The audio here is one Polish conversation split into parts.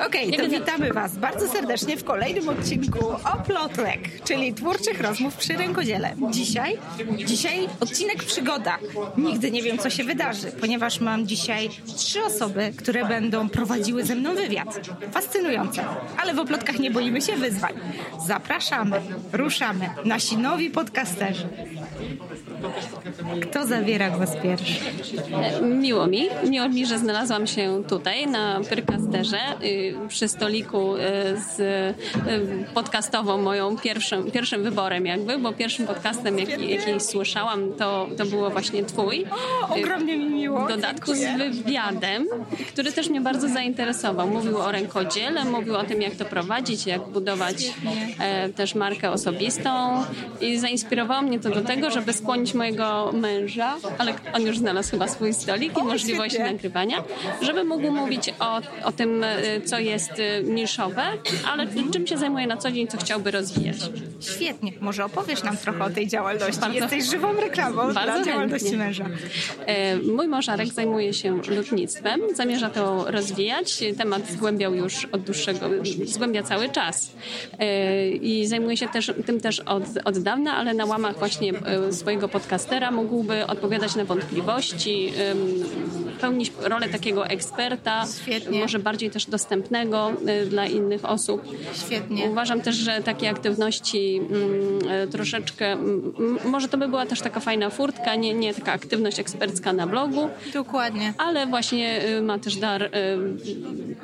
Okej, okay, to witamy Was bardzo serdecznie w kolejnym odcinku Oplotek, czyli twórczych rozmów przy rękodziele. Dzisiaj, dzisiaj odcinek przygoda. Nigdy nie wiem, co się wydarzy, ponieważ mam dzisiaj trzy osoby, które będą prowadziły ze mną wywiad. Fascynujące, ale w Oplotkach nie boimy się wyzwań. Zapraszamy, ruszamy, nasi nowi podcasterzy. Kto zabiera głos pierwszy? Miło mi. Miło mi, że znalazłam się tutaj na Pyrkasterze y, przy stoliku y, z y, podcastową moją pierwszym, pierwszym wyborem jakby, bo pierwszym podcastem jaki, jaki słyszałam to, to było właśnie twój. O, ogromnie mi miło. W dodatku z wywiadem, który też mnie bardzo zainteresował. Mówił o rękodziele, mówił o tym jak to prowadzić, jak budować e, też markę osobistą i zainspirowało mnie to do tego, żeby skłonić mojego męża, ale on już znalazł chyba swój stolik i możliwość nagrywania, żeby mógł mówić o, o tym, e, co jest e, niszowe, ale czym się zajmuje na co dzień, co chciałby rozwijać. Świetnie. Może opowiesz nam trochę o tej działalności. Bardzo, Jesteś żywą reklamą bardzo dla chętnie. działalności męża. E, mój mąż Arek zajmuje się lotnictwem. Zamierza to rozwijać. Temat zgłębiał już od dłuższego, zgłębia cały czas. I zajmuje się też, tym też od, od dawna, ale na łamach właśnie swojego podcastera mógłby odpowiadać na wątpliwości, pełnić rolę takiego eksperta, Świetnie. może bardziej też dostępnego dla innych osób. Świetnie. Uważam też, że takie aktywności mm, y, troszeczkę, może to by była też taka fajna furtka, nie, nie taka aktywność ekspercka na blogu. Dokładnie. Ale właśnie y, ma też dar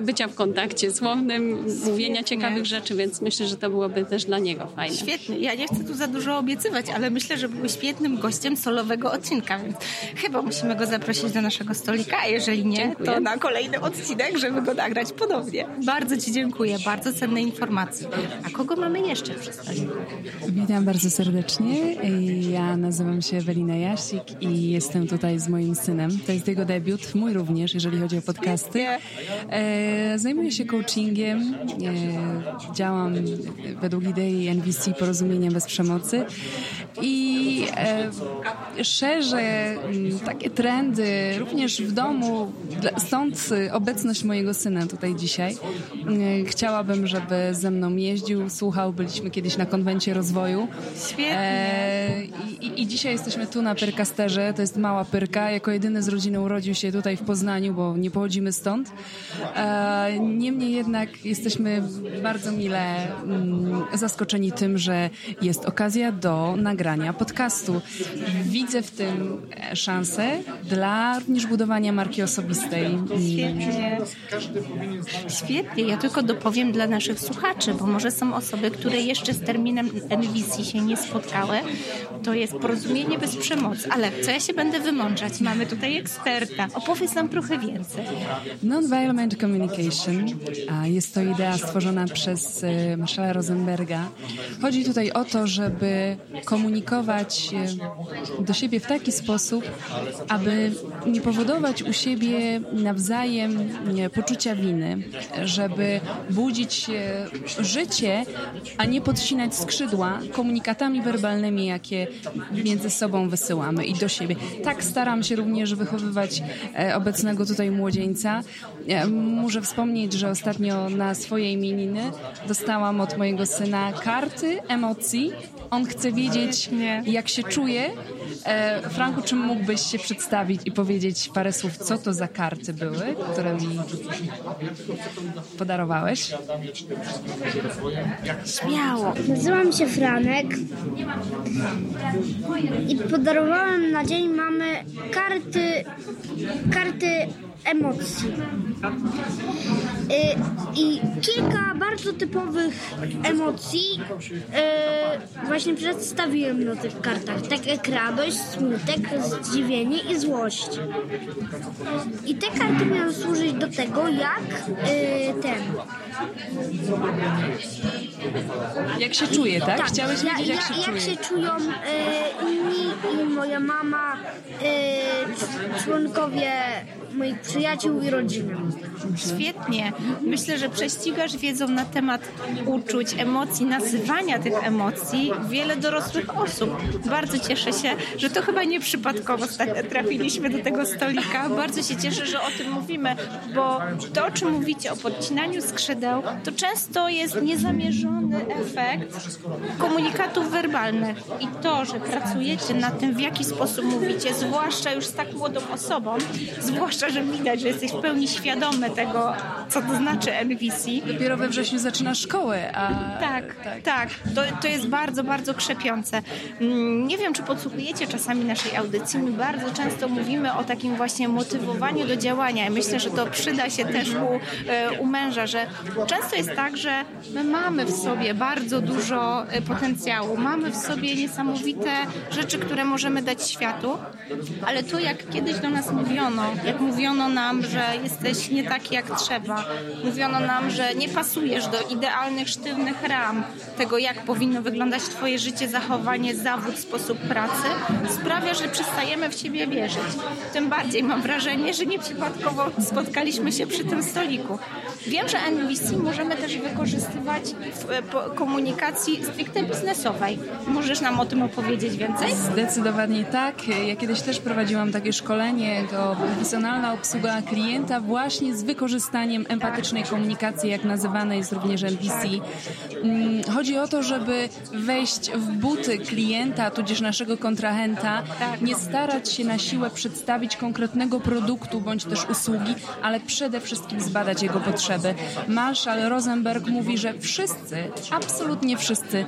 bycia w kontakcie słownym, mówienia ciekawych rzeczy, więc myślę, że to byłoby też dla niego fajne. Świetnie. Ja nie chcę tu za dużo obiecywać, ale myślę, że były świetnym gościem solowego odcinka, więc chyba musimy go zaprosić do naszego stolika, a jeżeli nie, dziękuję. to na kolejny odcinek, żeby go nagrać ponownie. Bardzo Ci dziękuję, bardzo cenne informacje. A kogo mamy jeszcze przy stoliku? Witam bardzo serdecznie. Ja nazywam się Ewelina Jasik i jestem tutaj z moim synem. To jest jego debiut, mój również, jeżeli chodzi o podcasty. E, zajmuję się coachingiem, e, działam według idei NVC Porozumienia bez przemocy i e, szerzę mm, takie trendy również w domu, stąd obecność mojego syna tutaj dzisiaj. Chciałabym, żeby ze mną jeździł, słuchał, byliśmy kiedyś na konwencie rozwoju. Świetnie. E, i, I dzisiaj jesteśmy tu na Pyrkasterze, to jest mała Pyrka, jako jedyny z rodziny urodził się tutaj w Poznaniu, bo nie pochodzimy stąd. Niemniej jednak jesteśmy bardzo mile mm, zaskoczeni tym, że jest okazja do nagrania podcastu. Widzę w tym szansę dla również budowania marki osobistej. Świetnie. Świetnie. Ja tylko dopowiem dla naszych słuchaczy, bo może są osoby, które jeszcze z terminem NVC się nie spotkały. To jest porozumienie bez przemocy. Ale co ja się będę wymączać? Mamy tutaj eksperta. Opowiedz nam trochę więcej. Non-violent communication jest to idea stworzona przez e, Marszala Rosenberga. Chodzi tutaj o to, żeby komunikować e, do siebie w taki sposób, aby nie powodować u siebie nawzajem poczucia winy, żeby budzić życie, a nie podcinać skrzydła komunikatami werbalnymi, jakie między sobą wysyłamy i do siebie. Tak staram się również wychowywać e, obecnego tutaj młodzieńca. Muszę wspomnieć, że ostatnio na swoje imieniny dostałam od mojego syna karty emocji. On chce wiedzieć, jak się czuje. E, Franku, czy mógłbyś się przedstawić i powiedzieć parę słów, co to za karty były, które mi podarowałeś? Śmiało. Nazywam się Franek. I podarowałem na dzień mamy karty, karty emocji. Y, I kilka bardzo typowych emocji y, właśnie przedstawiłem na tych kartach. Tak jak radość, smutek, zdziwienie i złość. I te karty miały służyć do tego, jak y, ten Jak się czuje, tak? Tak, Chciałeś ja, wiedzieć, jak ja, się jak się czują inni i moja mama, członkowie moich przyjaciół i rodziny. Świetnie. Myślę, że prześcigasz wiedzą na temat uczuć, emocji, nazywania tych emocji wiele dorosłych osób. Bardzo cieszę się, że to chyba nieprzypadkowo trafiliśmy do tego stolika. Bardzo się cieszę, że o tym mówimy, bo to, o czym mówicie, o podcinaniu skrzydeł, to często jest niezamierzony efekt komunikatów werbalnych. I to, że pracujecie nad tym, w jaki sposób mówicie, zwłaszcza już z tak młodą osobą, zwłaszcza, że widać, że jesteś w pełni świadomy tego, co to znaczy NVC. Dopiero we wrześniu zaczyna szkołę, a... Tak, tak. To, to jest bardzo, bardzo krzepiące. Mm, Nie wiem, czy podsłuchujecie czasami naszej audycji. My bardzo często mówimy o takim właśnie motywowaniu do działania. I myślę, że to przyda się też u, e, u męża, że często jest tak, że my mamy w sobie bardzo dużo e, potencjału, mamy w sobie niesamowite rzeczy, które możemy dać światu, ale to jak kiedyś do nas mówiono, jak mówiono nam, że jesteś nie taki jak trzeba, mówiono nam, że nie pasujesz do idealnych, sztywnych ram tego, jak powinno wyglądać twoje życie, zachowanie, zawód, sposób pracy, sprawia, że przestajemy w siebie wierzyć. Tym bardziej mam wrażenie, że nieprzypadkowo spotkaliśmy się przy tym stoliku. Wiem, że NBC możemy też wykorzystywać w e, komunikacji stricte biznesowej. Możesz nam o tym opowiedzieć więcej? Zdecydowanie tak. Ja kiedyś też prowadziłam takie szkolenie, to profesjonalna obsługa klienta właśnie z wykorzystaniem empatycznej komunikacji, jak nazywane jest również NPC. Mm, Chodzi o to, żeby wejść w buty klienta, tudzież naszego kontrahenta, nie starać się na siłę przedstawić konkretnego produktu bądź też usługi, ale przede wszystkim zbadać jego potrzeby. Marshall Rosenberg mówi, że wszyscy, absolutnie wszyscy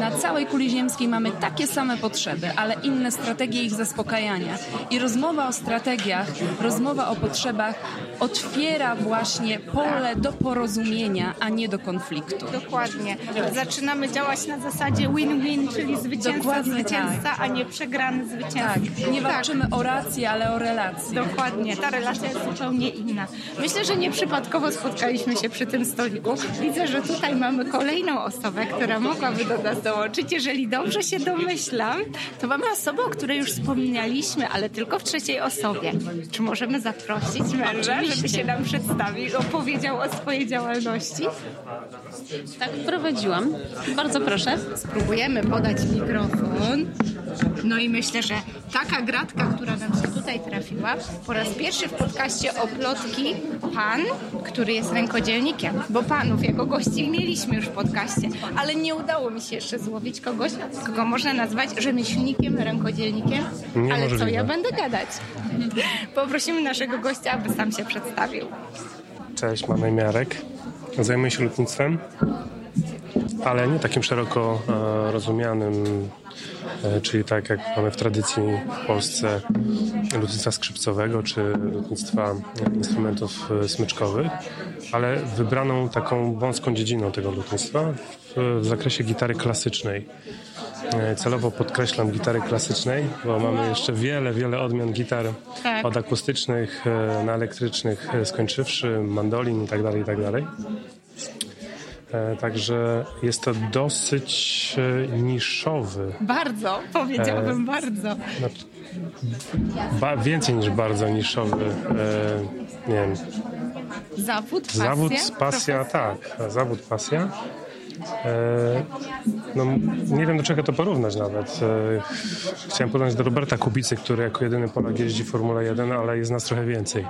na całej kuli ziemskiej mamy takie same potrzeby, ale inne strategie ich zaspokajania. I rozmowa o strategiach, rozmowa o potrzebach otwiera właśnie pole do porozumienia, a nie do konfliktu. Dokładnie. Zaczynamy działać na zasadzie win-win, czyli zwycięzca, Dokładnie zwycięzca, a nie przegrany zwycięzca. Tak, nie walczymy o rację, ale o relację. Dokładnie, ta relacja jest zupełnie inna. Myślę, że nieprzypadkowo spotkaliśmy się przy tym stoliku. Widzę, że tutaj mamy kolejną osobę, która mogłaby do nas dołączyć. Jeżeli dobrze się domyślam, to mamy osobę, o której już wspomnieliśmy, ale tylko w trzeciej osobie. Czy możemy zaprosić męża, żeby się nam przedstawił, opowiedział o swojej działalności? Tak, prowadziłam. Bardzo proszę. Spróbujemy podać mikrofon. No i myślę, że taka gratka, która nam się tutaj trafiła, po raz pierwszy w podcaście o plotki pan, który jest rękodzielnikiem, bo panów jako gości mieliśmy już w podcaście, ale nie udało mi się jeszcze złowić kogoś, kogo można nazwać rzemieślnikiem, rękodzielnikiem, ale co ja będę gadać? Poprosimy naszego gościa, aby sam się przedstawił. Cześć, mam na imię Jarek. Zajmuję się lotnictwem, ale nie takim szeroko e, rozumianym, e, czyli tak jak mamy w tradycji w Polsce lotnictwa skrzypcowego czy lotnictwa e, instrumentów smyczkowych, ale wybraną taką wąską dziedziną tego lotnictwa w, zakresie gitary klasycznej. Celowo podkreślam gitary klasycznej, bo mamy jeszcze wiele, wiele odmian gitar Tak. od akustycznych na elektrycznych skończywszy, mandolin i tak Także jest to dosyć e, niszowy, Bardzo, powiedziałabym bardzo. znaczy, ba, więcej niż bardzo niszowy, e, nie wiem, Zawód, pasja, zawód, pasja, tak, zawód, pasja. E, no, nie wiem do czego to porównać nawet. E, chciałem porównać do Roberta Kubicy, który jako jedyny Polak jeździ Formule 1, ale jest nas trochę więcej.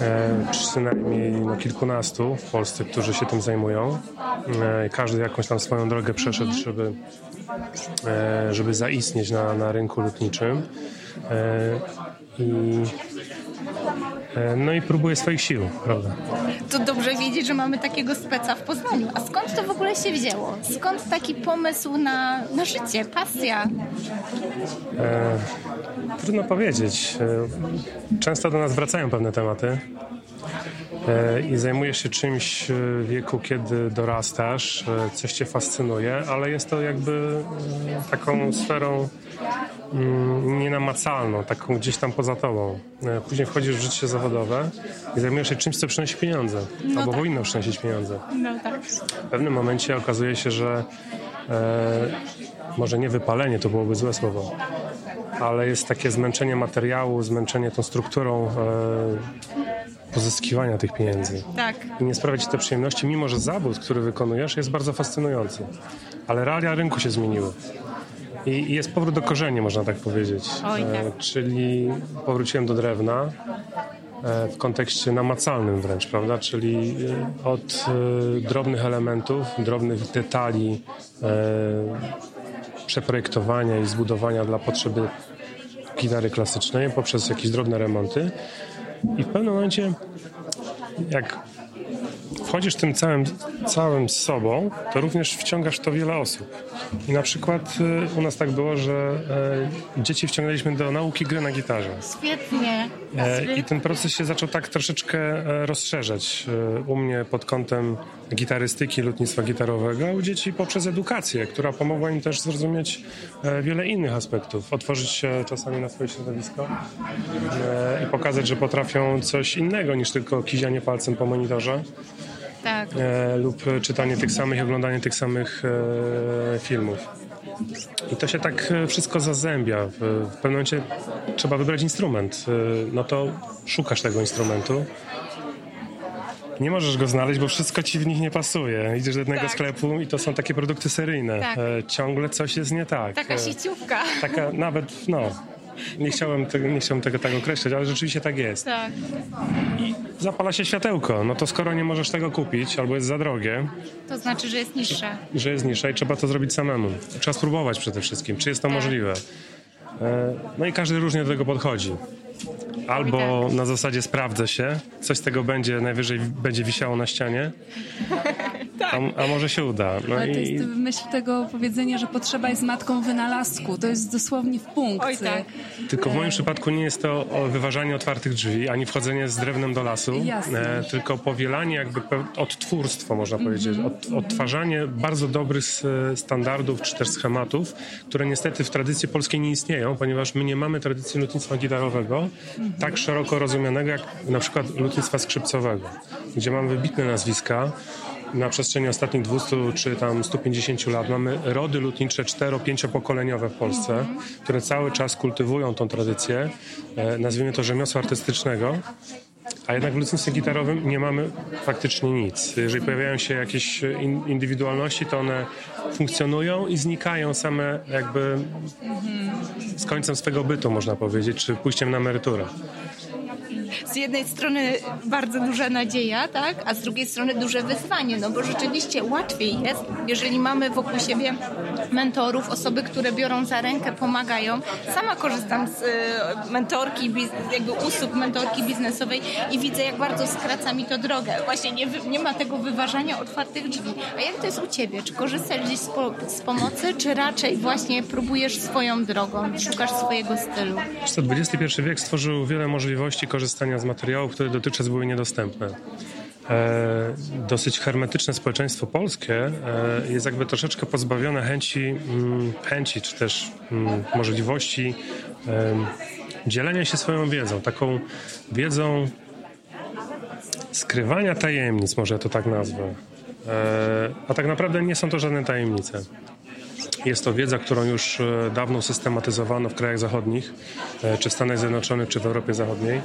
E, przynajmniej no, kilkunastu w Polsce, którzy się tym zajmują. E, każdy jakąś tam swoją drogę przeszedł, żeby, e, żeby zaistnieć na, na rynku lotniczym. E, I e, no i próbuje swoich sił, prawda? To dobrze wiedzieć, że mamy takiego speca w Poznaniu. A skąd to w ogóle się wzięło? Skąd taki pomysł na, na życie, pasja? E, trudno powiedzieć. E, często do nas wracają pewne tematy. E, i zajmujesz się czymś w wieku, kiedy dorastasz, e, coś cię fascynuje, ale jest to jakby e, taką sferą mm, nienamacalną, taką gdzieś tam poza tobą. E, Później wchodzisz w życie zawodowe i zajmujesz się czymś, co przynosi pieniądze, albo powinno przynosić pieniądze. No tak. W pewnym momencie okazuje się, że e, może nie wypalenie, to byłoby złe słowo, ale jest takie zmęczenie materiału, zmęczenie tą strukturą e, pozyskiwania tych pieniędzy. Tak. I nie sprawia ci to przyjemności, mimo że zawód, który wykonujesz, jest bardzo fascynujący. Ale realia rynku się zmieniły. I jest powrót do korzeni, można tak powiedzieć. Oj, tak. E, czyli powróciłem do drewna e, w kontekście namacalnym wręcz, prawda? Czyli e, od e, drobnych elementów, drobnych detali e, przeprojektowania i zbudowania dla potrzeby gitary klasycznej poprzez jakieś drobne remonty. I w pewnym momencie, jak wchodzisz tym całym, całym sobą, to również wciągasz to wiele osób. I na przykład y, u nas tak było, że e, dzieci wciągnęliśmy do nauki gry na gitarze. Świetnie. E, I ten proces się zaczął tak troszeczkę e, rozszerzać e, u mnie pod kątem gitarystyki, lutnictwa gitarowego, a u dzieci poprzez edukację, która pomogła im też zrozumieć e, wiele innych aspektów. Otworzyć się czasami na swoje środowisko i pokazać, że potrafią coś innego niż tylko kizianie palcem po monitorze Tak. e, lub czytanie tych samych oglądanie tych samych e, filmów. I to się tak e, wszystko zazębia. W, w pewnym momencie trzeba wybrać instrument. No to szukasz tego instrumentu. Nie możesz go znaleźć, bo wszystko ci w nich nie pasuje. Idziesz do jednego Tak. sklepu i to są takie produkty seryjne. Tak. Ciągle coś jest nie tak. Taka sieciówka. taka nawet, no... Nie chciałem, tego, nie chciałem tego tak określać, ale rzeczywiście tak jest. Tak. Zapala się światełko, no to skoro nie możesz tego kupić albo jest za drogie, To znaczy, że jest niższa. że jest niższa i trzeba to zrobić samemu. Trzeba spróbować przede wszystkim, czy jest to możliwe. E, No i każdy różnie do tego podchodzi. Albo na zasadzie sprawdzę się, coś z tego będzie, najwyżej będzie wisiało na ścianie, a, a może się uda. No Ale to i jest myśl tego powiedzenia, że potrzeba jest matką wynalazku. To jest dosłownie w punkt. Oj, tak. tylko w moim przypadku nie jest to wyważanie otwartych drzwi, ani wchodzenie z drewnem do lasu, Jasne. e, tylko powielanie jakby odtwórstwo, można powiedzieć, Od, odtwarzanie bardzo dobrych standardów czy też schematów, które niestety w tradycji polskiej nie istnieją, ponieważ my nie mamy tradycji lutnictwa gitarowego tak szeroko rozumianego jak na przykład lutnictwa skrzypcowego, gdzie mamy wybitne nazwiska, na przestrzeni ostatnich 200 czy tam 150 lat mamy rody lutnicze 4-5-pokoleniowe w Polsce, które cały czas kultywują tą tradycję, e, nazwijmy to rzemiosła artystycznego, a jednak w lutnictwie gitarowym nie mamy faktycznie nic. Jeżeli pojawiają się jakieś in, indywidualności, to one funkcjonują i znikają same jakby z końcem swego bytu, można powiedzieć, czy pójściem na emeryturę. z jednej strony bardzo duża nadzieja, tak, a z drugiej strony duże wyzwanie, no bo rzeczywiście łatwiej jest, jeżeli mamy wokół siebie mentorów, osoby, które biorą za rękę, pomagają. Sama korzystam z e, mentorki, jakby usług mentorki biznesowej i widzę, jak bardzo skraca mi to drogę. Właśnie nie, nie ma tego wyważania otwartych drzwi. A jak to jest u Ciebie? Czy korzystasz gdzieś z, po, z pomocy, czy raczej właśnie próbujesz swoją drogą, szukasz swojego stylu? XXI wiek stworzył wiele możliwości korzystania z materiałów, które dotychczas były niedostępne. E, dosyć hermetyczne społeczeństwo polskie e, jest jakby troszeczkę pozbawione chęci, mm, chęci czy też mm, możliwości dzielenia się swoją wiedzą, taką wiedzą skrywania tajemnic, może to tak nazwę. E, a tak naprawdę nie są to żadne tajemnice. Jest to wiedza, którą już e, dawno systematyzowano w krajach zachodnich, e, czy w Stanach Zjednoczonych, czy w Europie Zachodniej.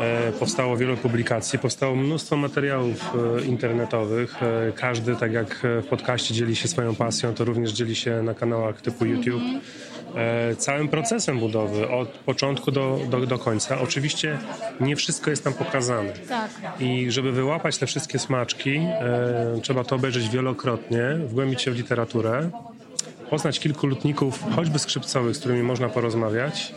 E, Powstało wiele publikacji, powstało mnóstwo materiałów internetowych. Każdy, tak jak w podcaście dzieli się swoją pasją, to również dzieli się na kanałach typu YouTube e, całym procesem budowy od początku do, do, do końca. Oczywiście nie wszystko jest tam pokazane. Tak. I żeby wyłapać te wszystkie smaczki, trzeba to obejrzeć wielokrotnie, wgłębić się w literaturę, poznać kilku lutników, choćby skrzypcowych, z którymi można porozmawiać,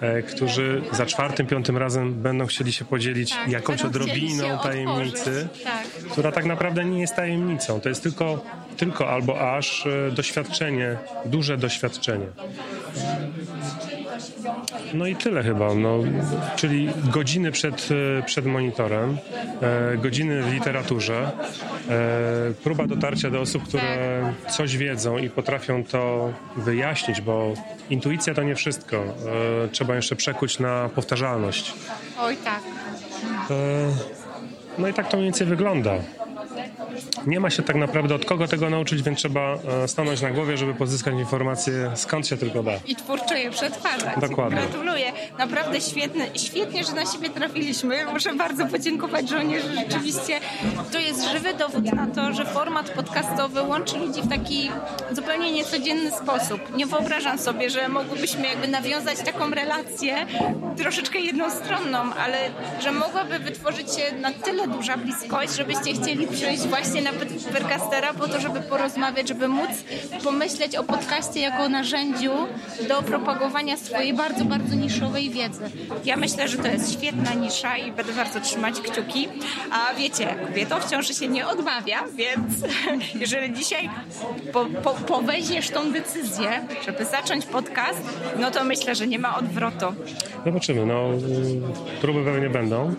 e, którzy za czwartym, piątym razem będą chcieli się podzielić Tak, jakąś odrobiną tajemnicy. Tak. która tak naprawdę nie jest tajemnicą. To jest tylko, tylko albo aż e, doświadczenie, duże doświadczenie. No i tyle chyba. No, czyli godziny przed, e, przed monitorem, e, godziny w literaturze, e, próba dotarcia do osób, które coś wiedzą i potrafią to wyjaśnić, bo intuicja to nie wszystko. Trzeba jeszcze przekuć na powtarzalność. Oj tak. No i tak to mniej więcej wygląda. Nie ma się tak naprawdę od kogo tego nauczyć, więc trzeba e, stanąć na głowie, żeby pozyskać informacje skąd się tylko da. I twórczo je przetwarzać. Dokładnie. Gratuluję. Naprawdę świetne, świetnie, że na siebie trafiliśmy. Muszę bardzo podziękować żołnierzy. Rzeczywiście to jest żywy dowód na to, że format podcastowy łączy ludzi w taki zupełnie niecodzienny sposób. Nie wyobrażam sobie, że mogłybyśmy jakby nawiązać taką relację troszeczkę jednostronną, ale że mogłaby wytworzyć się na tyle duża bliskość, żebyście chcieli przyjść właśnie na Percastera po to, żeby porozmawiać, żeby móc pomyśleć o podcaście jako narzędziu do propagowania swojej bardzo, bardzo niszowej wiedzy. Ja myślę, że to jest świetna nisza i będę bardzo trzymać kciuki. A wiecie, kobietom wciąż się nie odmawia, więc jeżeli dzisiaj po, po, poweźmiesz tą decyzję, żeby zacząć podcast, no to myślę, że nie ma odwrotu. Zobaczymy. No, y, próby pewnie będą.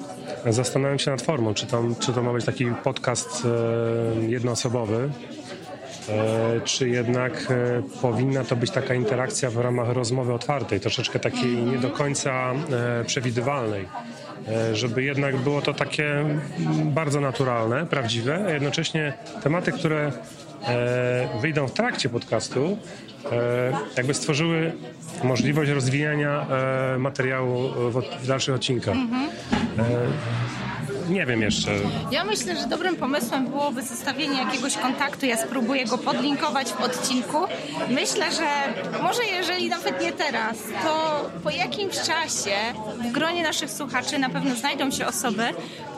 Zastanawiam się nad formą, czy to, czy to ma być taki podcast e, jednoosobowy, e, czy jednak e, powinna to być taka interakcja w ramach rozmowy otwartej, troszeczkę takiej nie do końca e, przewidywalnej. E, Żeby jednak było to takie bardzo naturalne, prawdziwe, a jednocześnie tematy, które e, wyjdą w trakcie podcastu, e, jakby stworzyły możliwość rozwijania e, materiału w, dalszych odcinkach. E, nie wiem jeszcze. Ja myślę, że dobrym pomysłem byłoby zostawienie jakiegoś kontaktu. Ja spróbuję go podlinkować w odcinku. Myślę, że może jeżeli nawet nie teraz, to po jakimś czasie w gronie naszych słuchaczy na pewno znajdą się osoby,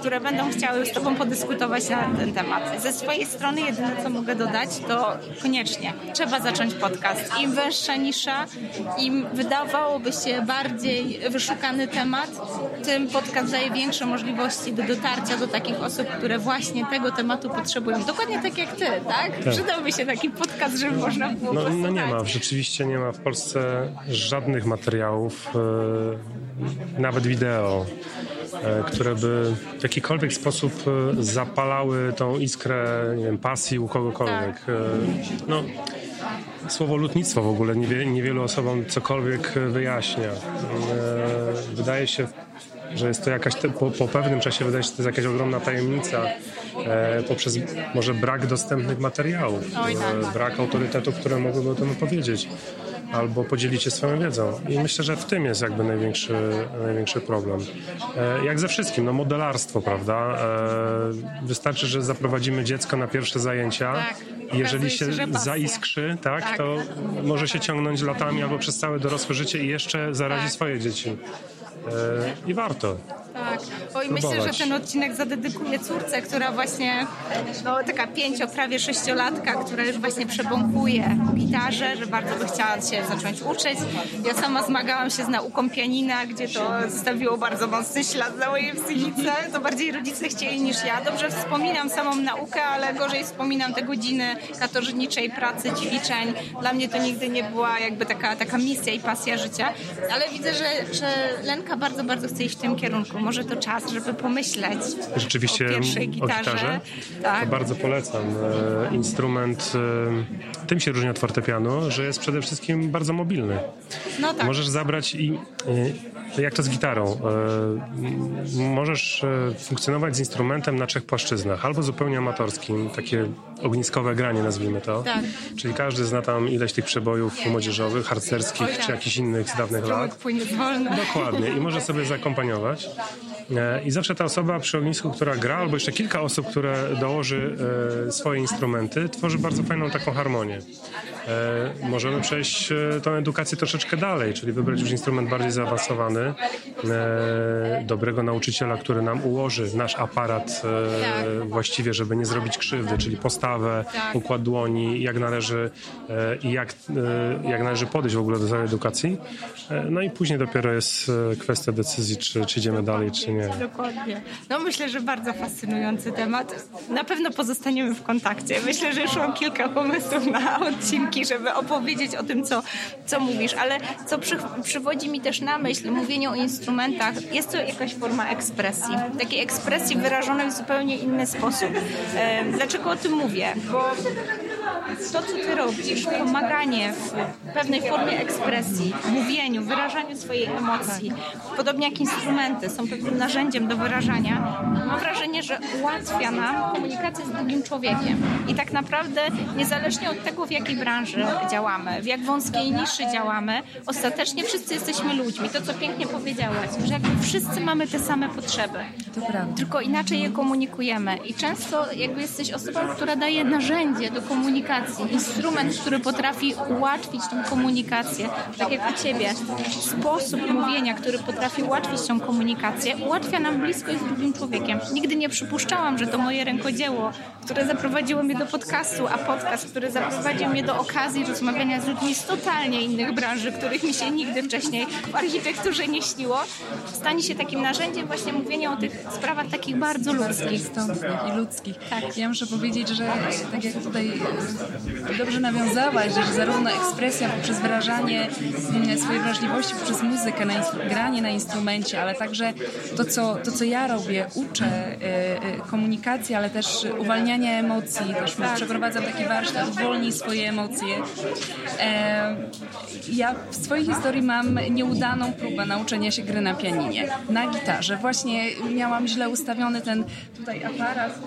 które będą chciały z Tobą podyskutować na ten temat. Ze swojej strony jedyne, co mogę dodać, to koniecznie trzeba zacząć podcast. Im węższa nisza, im wydawałoby się bardziej wyszukany temat, tym podcast daje większe możliwości do dotarcia do takich osób, które właśnie tego tematu potrzebują. Dokładnie tak jak Ty, tak? Przydałby się taki podcast, żeby można było No, no nie ma, rzeczywiście nie ma w Polsce żadnych materiałów, e, nawet wideo, które by w jakikolwiek sposób e, zapalały tą iskrę nie wiem, pasji u kogokolwiek. Tak. E, No, słowo lutnictwo w ogóle niewie, niewielu osobom cokolwiek wyjaśnia. E, Wydaje się, że jest to jakaś, po, po pewnym czasie wydaje się, że to jest jakaś ogromna tajemnica e, poprzez może brak dostępnych materiałów, Oj, tak. e, brak autorytetów, które mogłyby o tym opowiedzieć albo podzielić się swoją wiedzą. I myślę, że w tym jest jakby największy, największy problem. E, jak ze wszystkim, no modelarstwo, prawda? E, wystarczy, że zaprowadzimy dziecko na pierwsze zajęcia Tak. jeżeli się, się, zaiskrzy, tak, Tak. to może się ciągnąć latami albo przez całe dorosłe życie i jeszcze zarazi Tak. swoje dzieci. E, I warto. Tak. Oj, myślę, że ten odcinek zadedykuję córce, która właśnie, no taka pięcio, prawie sześciolatka, która już właśnie przebąkuje gitarze, że bardzo by chciała się zacząć uczyć. Ja sama zmagałam się z nauką pianina, gdzie to zostawiło bardzo mocny ślad na mojej psychice. To bardziej rodzice chcieli niż ja. Dobrze wspominam samą naukę, ale gorzej wspominam te godziny katorżniczej pracy, ćwiczeń. Dla mnie to nigdy nie była jakby taka, taka misja i pasja życia. Ale widzę, że, że Lenka bardzo, bardzo chce iść w tym kierunku. Może to czas, żeby pomyśleć Rzeczywiście o pierwszej gitarze. Tak. To bardzo polecam. E, Instrument e, tym się różni od fortepianu, że jest przede wszystkim bardzo mobilny. No tak. Możesz zabrać i e, jak to z gitarą. Możesz funkcjonować z instrumentem na trzech płaszczyznach. Albo zupełnie amatorskim, takie ogniskowe granie nazwijmy to. Tak. Czyli każdy zna tam ileś tych przebojów młodzieżowych, harcerskich tak. czy jakichś innych z dawnych lat. Dokładnie. I może sobie zakompaniować. E, I zawsze ta osoba przy ognisku, która gra, albo jeszcze kilka osób, które dołoży e, swoje instrumenty, tworzy bardzo fajną taką harmonię. E, możemy przejść e, tą edukację troszeczkę dalej, czyli wybrać już instrument bardziej zaawansowany, e, dobrego nauczyciela, który nam ułoży nasz aparat właściwie, żeby nie zrobić krzywdy, czyli postawę, układ dłoni, jak należy i jak, jak należy podejść w ogóle do tej edukacji. No i później dopiero jest kwestia decyzji, czy, czy idziemy dalej, czy nie. Dokładnie. No myślę, że bardzo fascynujący temat. Na pewno pozostaniemy w kontakcie. Myślę, że już mam kilka pomysłów na odcinki, żeby opowiedzieć o tym, co, co mówisz, ale co przy, przywodzi mi też na myśl mówienie o instrumentach, jest to jakaś forma ekspresji. Takiej ekspresji wyrażonej w zupełnie inny sposób. E, dlaczego o tym mówię? Bo to, co ty robisz, pomaganie w pewnej formie ekspresji, mówieniu, wyrażaniu swojej emocji, podobnie jak instrumenty są pewnym narzędziem do wyrażania, mam wrażenie, że ułatwia nam komunikację z drugim człowiekiem. I tak naprawdę, niezależnie od tego, w jakiej branży działamy, w jak wąskiej niszy działamy, ostatecznie wszyscy jesteśmy ludźmi. To, co pięknie powiedziałaś, że jakby wszyscy mamy te same potrzeby. Tylko inaczej je komunikujemy. I często jakby jesteś osobą, która daje narzędzie do komunikacji, instrument, który potrafi ułatwić tą komunikację, tak jak u Ciebie. Sposób mówienia, który potrafi ułatwić tą komunikację, ułatwia nam bliskość z drugim człowiekiem. Nigdy nie przypuszczałam, że to moje rękodzieło, które zaprowadziło mnie do podcastu, a podcast, który zaprowadził mnie do okazji rozmawiania z ludźmi z totalnie innych branży, których mi się nigdy wcześniej w architekturze nie śniło, stanie się takim narzędziem właśnie mówienia o tych sprawach takich bardzo ludzkich. istotnych i ludzkich. Tak. Ja muszę powiedzieć, że tak jak tutaj dobrze nawiązałaś, że zarówno ekspresja poprzez wyrażanie mm, swojej wrażliwości, poprzez muzykę, na granie na instrumencie, ale także to co, to, co ja robię, uczę e, e, komunikacji, ale też uwalniania emocji. Też przeprowadzam taki warsztat, uwolnij swoje emocje. E, ja w swojej historii mam nieudaną próbę nauczenia się gry na pianinie, na gitarze. Właśnie miałam źle ustawiony ten tutaj aparat,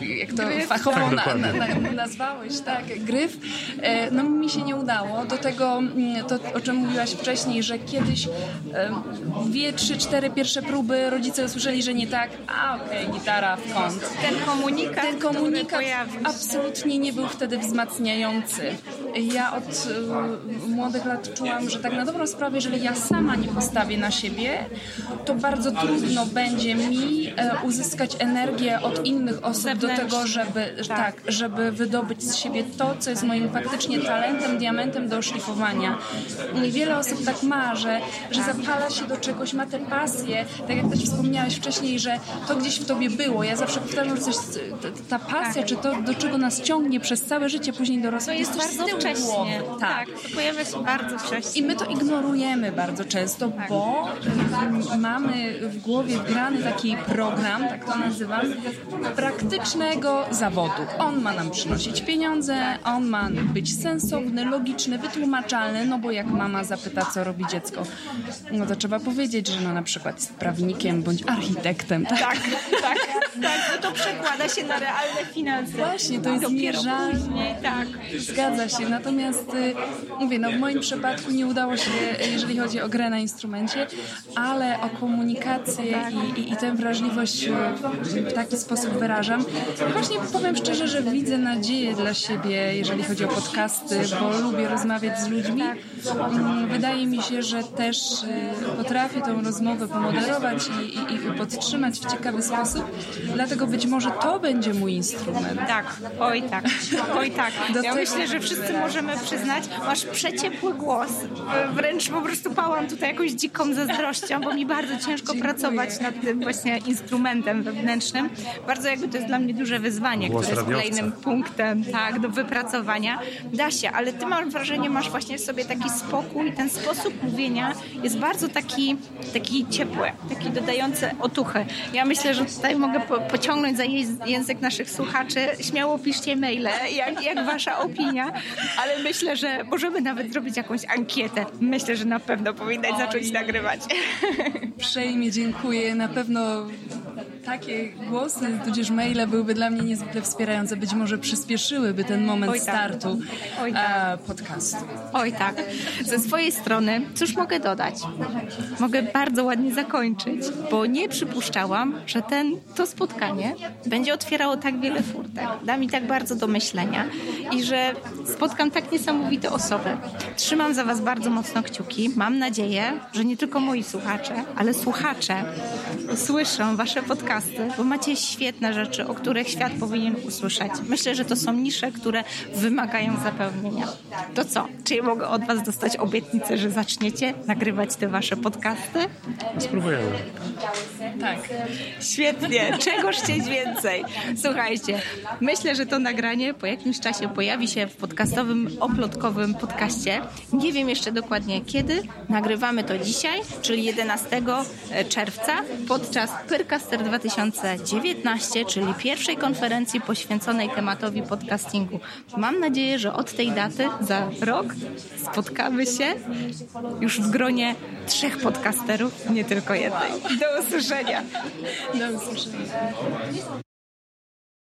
jak to fachowo Tak, na, na, na, nazwałeś, tak, gryf. E, no mi się nie udało. Do tego, mm, to o czym mówiłaś wcześniej, że kiedyś dwie, trzy, cztery pierwsze próby rodzice usłyszeli, że nie tak, a okej, gitara w kąt. Ten komunikat, Ten komunikat absolutnie nie był wtedy wzmacniający. Ja od e, młodych lat czułam, że tak na dobrą sprawę, jeżeli ja sama nie postawię na siebie, to bardzo trudno będzie mi e, uzyskać energię od innych osób do tego, żeby tak. żeby wydobyć z siebie to, co jest moim faktycznie talentem, diamentem do szlifowania. I wiele osób tak ma, że, że zapala się do czegoś, ma tę pasję, tak jak też wspomniałeś wcześniej, że to gdzieś w tobie było. Ja zawsze powtarzam, że coś, ta, pasja, czy to, do czego nas ciągnie przez całe życie, później dorosłe, To jest z bardzo wcześnie. głowy. Tak. to pojawia się bardzo wcześnie. I my to ignorujemy bardzo często, bo mm, mamy w głowie wgrany taki program, tak to nazywam, praktycznego zawodu. On ma nam przynosić pieniądze, on ma być sensowny, logiczny, wytłumaczalny, no bo jak mama zapyta, co robi dziecko, no to trzeba powiedzieć, że no na przykład jest prawnikiem bądź architektem. Tak? Tak, tak, tak, bo to przekłada się na realne finanse. Właśnie, to jest Dopiero później, tak. Zgadza się, natomiast y, mówię, no w moim przypadku nie udało się, jeżeli chodzi o grę na instrumencie, ale o komunikację i, i, i tę wrażliwość y, w taki sposób wyrażam. Właśnie powiem szczerze, że widzę nadzieję dla siebie, jeżeli chodzi o podcasty, bo lubię rozmawiać z ludźmi. Mm, Wydaje mi się, że też y, potrafię tą rozmowę pomoderować i, i, i podtrzymać w ciekawy sposób, dlatego być może to będzie mój instrument. Tak, oj tak, oj tak. Do Ja tego- myślę, że wszyscy możemy przyznać, masz przeciepły głos. Wręcz po prostu pałam tutaj jakąś dziką zazdrością, bo mi bardzo ciężko Dziękuję. pracować nad tym właśnie instrumentem wewnętrznym. Bardzo jakby to jest dla mnie duże wyzwanie, Głos które jest radiowca. kolejnym punktem tak, do wypracowania. Da się, ale ty mam wrażenie, masz właśnie w sobie taki spokój, ten sposób mówienia jest bardzo taki, taki ciepły, taki dodający otuchy. Ja myślę, że tutaj mogę po, pociągnąć za jęz- język naszych słuchaczy. Śmiało piszcie maile, jak, jak wasza opinia, ale myślę, że możemy nawet zrobić jakąś ankietę. Myślę, że na pewno powinnaś zacząć nagrywać. Uprzejmie dziękuję. Na pewno takie głosy, tudzież maile byłyby dla mnie niezwykle wspierające. Być może przyspieszyłyby ten moment Oj tak. startu Oj tak. e, podcastu. Oj tak. Ze swojej strony, cóż mogę dodać? Mogę bardzo ładnie zakończyć, bo nie przypuszczałam, że ten, to spotkanie będzie otwierało tak wiele furtek. Da mi tak bardzo do myślenia i że spotkam tak niesamowite osoby. Trzymam za Was bardzo mocno kciuki. Mam nadzieję, że nie tylko moi słuchacze, ale słuchacze słyszą Wasze podcasty podcasty, bo macie świetne rzeczy, o których świat powinien usłyszeć. Myślę, że to są nisze, które wymagają zapełnienia. To co? Czy mogę od Was dostać obietnicę, że zaczniecie nagrywać te Wasze podcasty? Spróbujemy. Tak. Świetnie, czegoż chcieć więcej. Słuchajcie, myślę, że to nagranie po jakimś czasie pojawi się w podcastowym, oplotkowym podcaście. Nie wiem jeszcze dokładnie kiedy. Nagrywamy to dzisiaj, czyli 11 czerwca podczas Pyrcaster 2019, czyli pierwszej konferencji poświęconej tematowi podcastingu. Mam nadzieję, że od tej daty za rok spotkamy się już w gronie trzech podcasterów, nie tylko jednej. Do usłyszenia. Do usłyszenia.